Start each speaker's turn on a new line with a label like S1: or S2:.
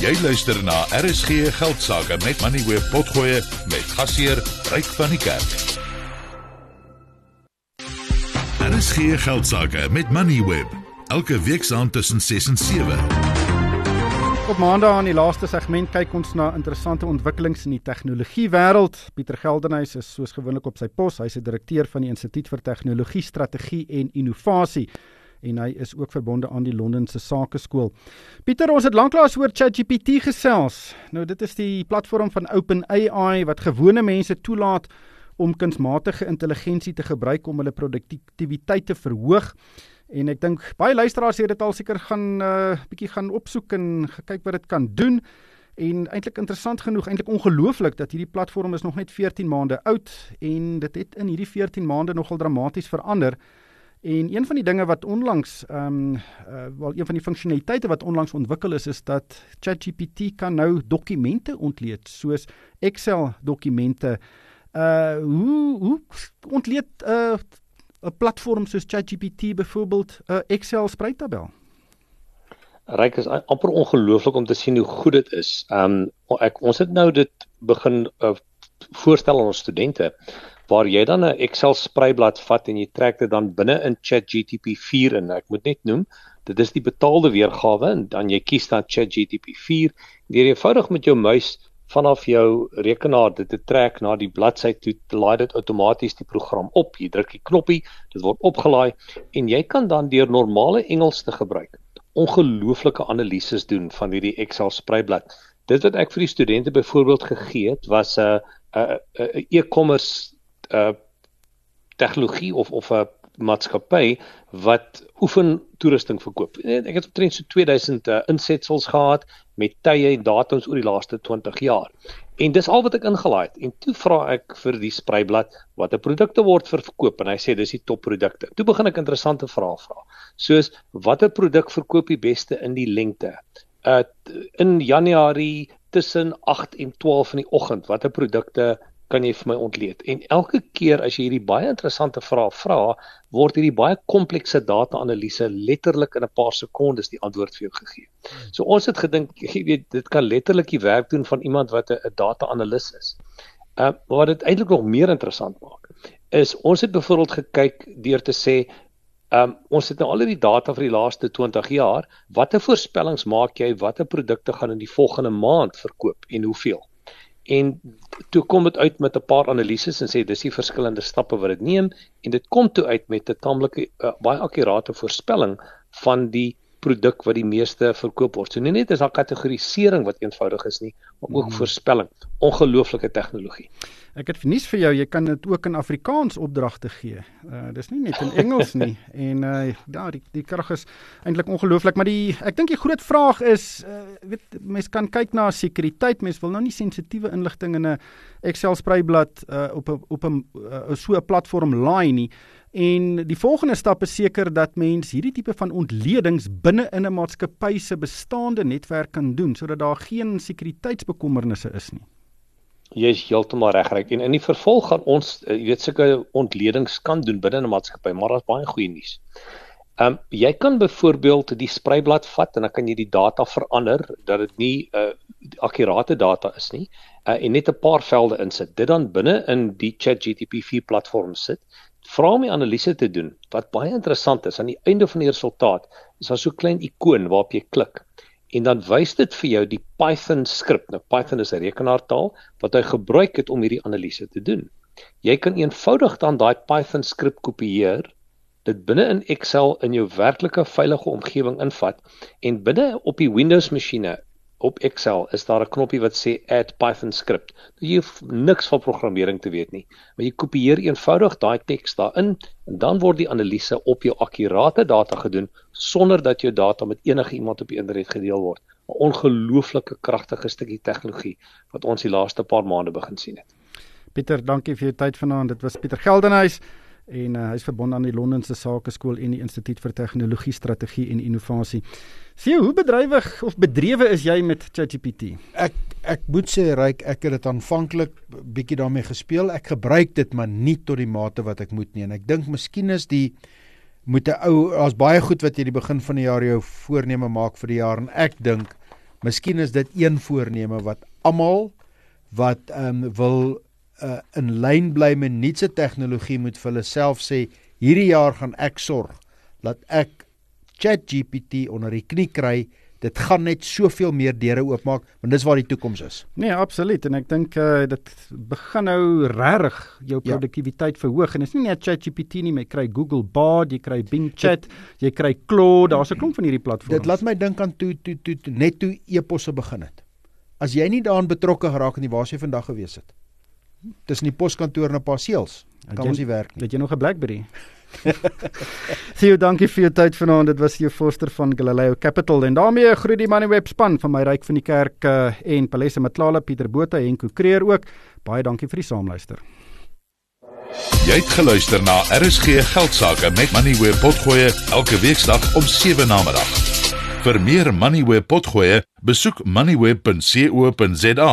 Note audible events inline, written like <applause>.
S1: Jy luister na RSG Geldsaake met Money Web Potgoe met gasheer Ryk van die Kerk. RSG Geldsaake met Money Web elke week saand tussen 6 en 7.
S2: Op Maandag aan die laaste segment kyk ons na interessante ontwikkelings in die tegnologie wêreld. Pieter Geldenhuys is soos gewoonlik op sy pos. Hy's die direkteur van die Instituut vir Tegnologie Strategie en Innovasie en hy is ook verbonde aan die Londense Sakeskool. Pieter, ons het lanklaas oor ChatGPT gesels. Nou dit is die platform van OpenAI wat gewone mense toelaat om kunsmatige intelligensie te gebruik om hulle produktiwiteit te verhoog. En ek dink baie luisteraars het dit al seker gaan 'n uh, bietjie gaan opsoek en kyk wat dit kan doen. En eintlik interessant genoeg, eintlik ongelooflik dat hierdie platform is nog net 14 maande oud en dit het in hierdie 14 maande nogal dramaties verander. En een van die dinge wat onlangs ehm um, uh, wel een van die funksionaliteite wat onlangs ontwikkel is is dat ChatGPT kan nou dokumente ontleed soos Excel dokumente. Uh hoe hoe ontleed 'n uh, 'n platform soos ChatGPT byvoorbeeld 'n uh, Excel spreektabel?
S3: Ryk is amper ongelooflik om te sien hoe goed dit is. Ehm um, ek ons het nou dit begin uh, voorstel aan ons studente waar jy dan 'n Excel spreiblad vat en jy trek dit dan binne in ChatGPT 4 in. Ek moet net noem, dit is die betaalde weergawe en dan jy kies dan ChatGPT 4 deur eenvoudig met jou muis vanaf jou rekenaar dit te trek na die bladsy toe laai dit outomaties die program op. Jy druk die knoppie, dit word opgelaai en jy kan dan deur normale Engels te gebruik ongelooflike analises doen van hierdie Excel spreiblad. Dit wat ek vir die studente byvoorbeeld gegee het was 'n 'n 'n e-commerce uh tegnologie of of 'n maatskappy wat oefen toerusting verkoop. Ek het omtrent so 2000 uh, insetsels gehad met tye en datums oor die laaste 20 jaar. En dis al wat ek ingelaai het. En toe vra ek vir die spreiblad watter produkte word verkoop en hy sê dis die topprodukte. Toe begin ek interessante vrae vra. Soos watter produk verkoop die beste in die lengte? Uh in Januarie tussen 8 en 12 in die oggend, watter produkte kan jy vir my ontleed? En elke keer as jy hierdie baie interessante vrae vra, word hierdie baie komplekse data-analise letterlik in 'n paar sekondes die antwoord vir jou gegee. So ons het gedink, jy weet, dit kan letterlik die werk doen van iemand wat 'n data-analis is. Uh wat dit eintlik nog meer interessant maak, is ons het byvoorbeeld gekyk deur te sê Um ons het nou al die data vir die laaste 20 jaar. Watter voorspellings maak jy watter produkte gaan in die volgende maand verkoop en hoeveel? en toe kom dit uit met 'n paar analises en sê dis die verskillende stappe wat dit neem en dit kom toe uit met 'n taamlike uh, baie akkurate voorspelling van die produk wat die meeste verkoop word. So nie net is daar kategorisering wat eenvoudig is nie, maar ook mm. voorspelling. Ongelooflike tegnologie.
S2: Ek het nuus vir jou, jy kan dit ook in Afrikaans opdragte gee. Uh dis nie net in Engels nie. <laughs> En uh ja, die die krag is eintlik ongelooflik, maar die ek dink die groot vraag is uh weet mense kan kyk na sekuriteit. Mense wil nou nie sensitiewe inligting in 'n Excel spreiblad uh op 'n op 'n uh, so 'n platform laai nie. En die volgende stap is seker dat mens hierdie tipe van ontledings binne in 'n maatskappy se bestaande netwerk kan doen sodat daar geen sekuriteitsbekommernisse is nie.
S3: Jy is heeltemal reg reg en in die vervolg gaan ons eh, jy weet sulke ontledings kan doen binne 'n maatskappy, maar daar's baie goeie nuus. Ehm um, jy kan byvoorbeeld die spreiblad vat en dan kan jy die data verander dat dit nie 'n uh, akkurate data is nie uh, en net 'n paar velde insit. Dit dan binne in die ChatGPT platform sit vra die analise te doen. Wat baie interessant is, aan die einde van die resultaat is daar so 'n klein ikoon waarop jy klik en dan wys dit vir jou die Python skrip. Nou Python is 'n rekenaartaal wat hy gebruik het om hierdie analise te doen. Jy kan eenvoudig dan daai Python skrip kopieer, dit binne in Excel in jou werklike veilige omgewing invat en binne op die Windows masjiene op Excel is daar 'n knoppie wat sê add Python script. Jy hoef niks van programmering te weet nie, maar jy kopieer eenvoudig daai teks daarin en dan word die analise op jou akkurate data gedoen sonder dat jou data met enige iemand op die internet gedeel word. 'n Ongelooflike kragtige stukkie tegnologie wat ons die laaste paar maande begin sien het.
S2: Pieter, dankie vir jou tyd vanaand. Dit was Pieter Geldenhuys en uh, hy is verbonde aan die Londense Sakeskool en die Instituut vir Tegnologie Strategie en Innovasie. Sien, hoe bedrywig of bedrewe is jy met ChatGPT?
S4: Ek ek moet sê ryk ek het dit aanvanklik bietjie daarmee gespeel. Ek gebruik dit maar nie tot die mate wat ek moet nie en ek dink miskien is die moet 'n ou daar's baie goed wat jy die begin van die jaar jou voorneme maak vir die jaar en ek dink Miskien is dit een voorneme wat almal wat ehm um, wil uh, in lyn bly met nuutse tegnologie moet vir hulle self sê hierdie jaar gaan ek sorg dat ek ChatGPT onder die knie kry dit gaan net soveel meer deure oopmaak want dis waar die toekoms is.
S2: Nee, absoluut en ek dink uh, dit begin nou regtig jou ja. produktiwiteit ja. verhoog en is nie net ChatGPT nie, jy kry Google Bard, jy kry Bing Chat, dit, jy kry Claude, daar's 'n klomp van hierdie platforms.
S4: Dit laat my dink aan toe toe toe, toe net toe e-posse begin het. As jy nie daaraan betrokke geraak het nie, waar sou jy vandag gewees het? Tussen die poskantoor en 'n paar seels. Kan ons nie werk nie.
S2: Het jy nog 'n BlackBerry? <laughs> Theo, dankie vir jou tyd vanaand. Dit was jou forster van Galileo Capital en daarmee groet die Moneyweb span van my ryk van die kerk uh, en Palesa Matlala, Pieter Botha en Ko Kreer ook. Baie dankie vir die saamluister.
S1: Jy het geluister na RSG Geldsaake met Moneyweb Potgoe elke weeksdag om 7 na middag. Vir meer Moneyweb Potgoe, besoek moneyweb.co.za